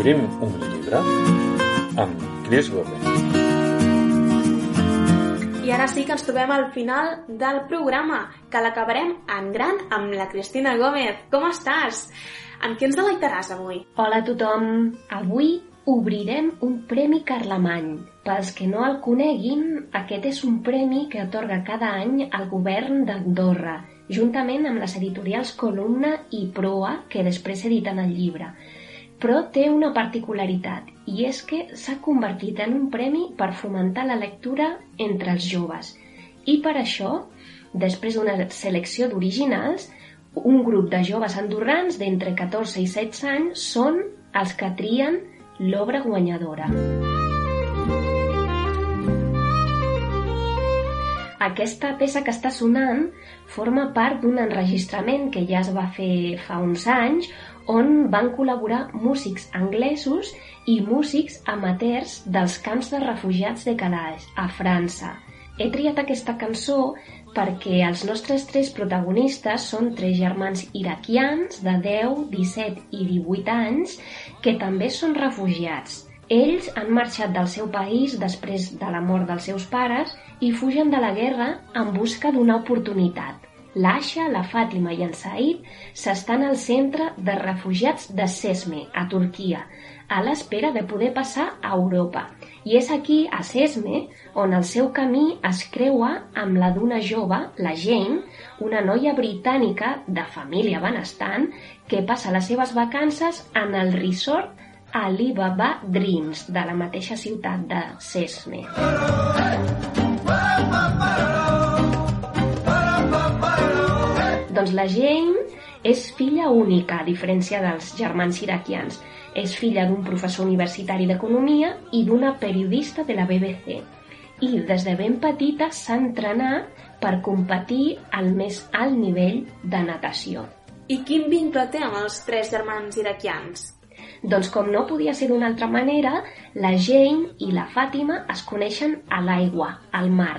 Obrim un llibre amb Cris Gómez. I ara sí que ens trobem al final del programa, que l'acabarem en gran amb la Cristina Gómez. Com estàs? Amb què ens deleitaràs avui? Hola a tothom! Avui obrirem un Premi Carlemany. Pels que no el coneguin, aquest és un premi que atorga cada any al govern d'Andorra, juntament amb les editorials Columna i Proa, que després editen el llibre. Però té una particularitat, i és que s'ha convertit en un premi per fomentar la lectura entre els joves. I per això, després d'una selecció d'originals, un grup de joves andorrans d'entre 14 i 16 anys són els que trien l'obra guanyadora. Aquesta peça que està sonant forma part d'un enregistrament que ja es va fer fa uns anys on van col·laborar músics anglesos i músics amateurs dels camps de refugiats de Calais, a França. He triat aquesta cançó perquè els nostres tres protagonistes són tres germans iraquians de 10, 17 i 18 anys que també són refugiats. Ells han marxat del seu país després de la mort dels seus pares i fugen de la guerra en busca d'una oportunitat. L'Aixa, la Fàtima i en Said s'estan al centre de refugiats de Sesme, a Turquia, a l'espera de poder passar a Europa. I és aquí, a Sesme, on el seu camí es creua amb la d'una jove, la Jane, una noia britànica de família benestant que passa les seves vacances en el resort Alibaba Dreams de la mateixa ciutat de Sesme. Doncs la Jane és filla única, a diferència dels germans iraquians. És filla d'un professor universitari d'economia i d'una periodista de la BBC. I des de ben petita s'ha entrenat per competir al més alt nivell de natació. I quin vincle té amb els tres germans iraquians? Doncs com no podia ser d'una altra manera, la Jane i la Fàtima es coneixen a l'aigua, al mar,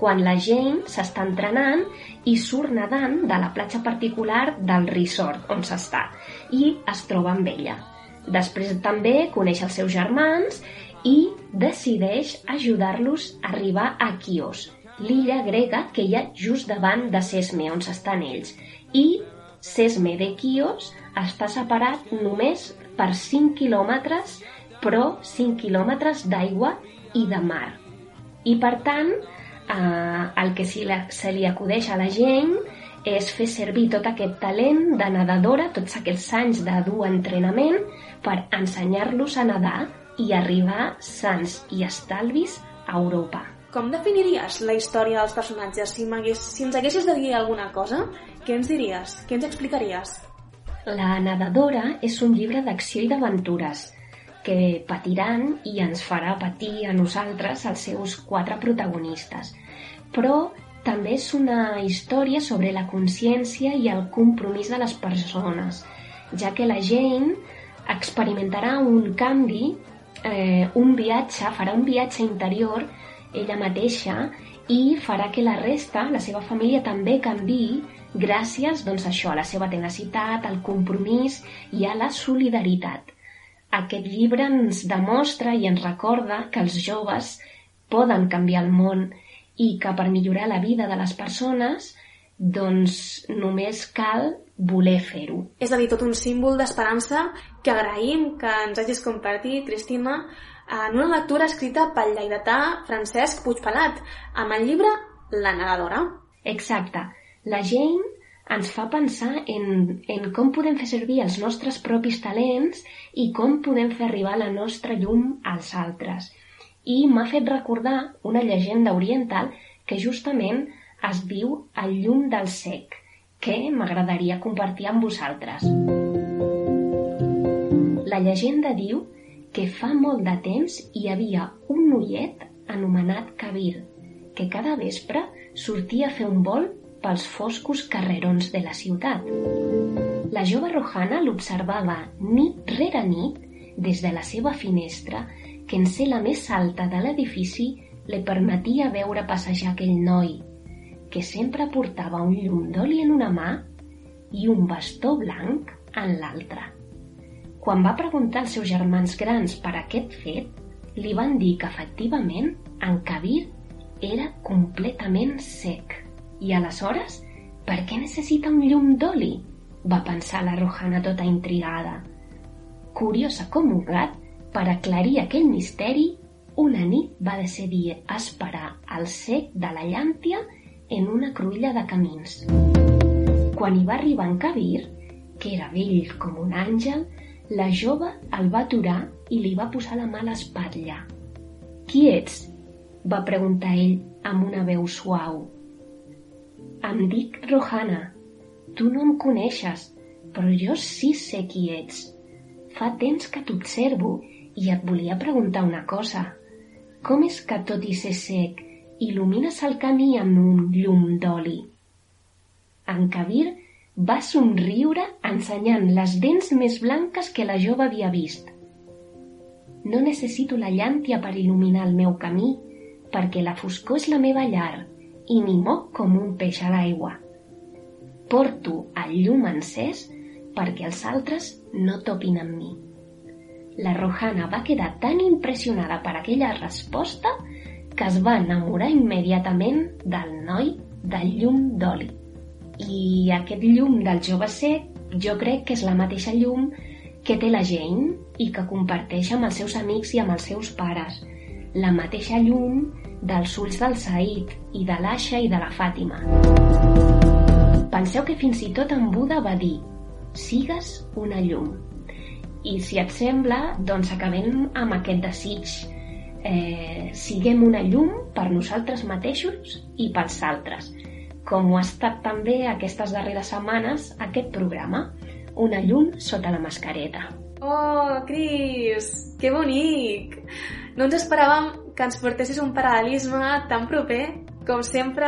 quan la Jane s'està entrenant i surt nedant de la platja particular del resort on s'està i es troba amb ella. Després també coneix els seus germans i decideix ajudar-los a arribar a Chios, l'illa grega que hi ha just davant de Sesme, on s'estan ells. I Sesme de Chios està separat només per 5 quilòmetres, però 5 quilòmetres d'aigua i de mar. I per tant, eh, el que si la, se li acudeix a la gent és fer servir tot aquest talent de nedadora, tots aquests anys de dur entrenament, per ensenyar-los a nedar i arribar sants i estalvis a Europa. Com definiries la història dels personatges? Si, si ens haguessis de dir alguna cosa, què ens diries? Què ens explicaries? La nedadora és un llibre d'acció i d'aventures que patiran i ens farà patir a nosaltres els seus quatre protagonistes. Però també és una història sobre la consciència i el compromís de les persones, ja que la Jane experimentarà un canvi, eh, un viatge, farà un viatge interior ella mateixa i farà que la resta, la seva família, també canvi gràcies doncs, a això, a la seva tenacitat, al compromís i a la solidaritat. Aquest llibre ens demostra i ens recorda que els joves poden canviar el món i que per millorar la vida de les persones doncs només cal voler fer-ho. És a dir, tot un símbol d'esperança que agraïm que ens hagis compartit, Cristina, en una lectura escrita pel lleidatà Francesc Puigpelat, amb el llibre La nedadora. Exacte. La Jane ens fa pensar en, en com podem fer servir els nostres propis talents i com podem fer arribar la nostra llum als altres. I m'ha fet recordar una llegenda oriental que justament es diu El llum del sec, que m'agradaria compartir amb vosaltres. La llegenda diu que fa molt de temps hi havia un noiet anomenat Kabir, que cada vespre sortia a fer un vol pels foscos carrerons de la ciutat. La jove Rohana l'observava nit rere nit des de la seva finestra que en ser la més alta de l'edifici li permetia veure passejar aquell noi, que sempre portava un llum d'oli en una mà i un bastó blanc en l'altra. Quan va preguntar als seus germans grans per aquest fet, li van dir que efectivament en Kabir era completament sec. I aleshores, per què necessita un llum d'oli? Va pensar la Rojana tota intrigada. Curiosa com un gat, per aclarir aquell misteri, una nit va decidir esperar el sec de la llàntia en una cruïlla de camins. Quan hi va arribar en Kabir, que era vell com un àngel, la jove el va aturar i li va posar la mà a l'espatlla. Qui ets? va preguntar ell amb una veu suau. Em dic Rohana. Tu no em coneixes, però jo sí sé qui ets. Fa temps que t'observo i et volia preguntar una cosa. Com és que tot i ser sec, il·lumines el camí amb un llum d'oli? En Kabir va somriure ensenyant les dents més blanques que la jove havia vist. No necessito la llàntia per il·luminar el meu camí, perquè la foscor és la meva llar i m'hi moc com un peix a l'aigua. Porto el llum encès perquè els altres no topin amb mi. La Rojana va quedar tan impressionada per aquella resposta que es va enamorar immediatament del noi del llum d'oli. I aquest llum del jove sec jo crec que és la mateixa llum que té la Jane i que comparteix amb els seus amics i amb els seus pares. La mateixa llum dels ulls del Said i de l'Aixa i de la Fàtima. Penseu que fins i tot en Buda va dir sigues una llum. I si et sembla, doncs acabem amb aquest desig. Eh, siguem una llum per nosaltres mateixos i pels altres, com ho ha estat també aquestes darreres setmanes aquest programa, Una llum sota la mascareta. Oh, Cris, que bonic! No ens esperàvem que ens portessis un paral·lelisme tan proper. Com sempre,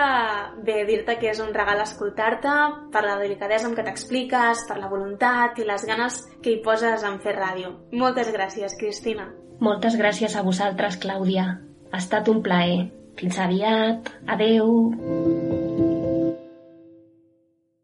bé, dir-te que és un regal escoltar-te per la delicadesa amb què t'expliques, per la voluntat i les ganes que hi poses en fer ràdio. Moltes gràcies, Cristina. Moltes gràcies a vosaltres, Clàudia. Ha estat un plaer. Fins aviat. Adeu.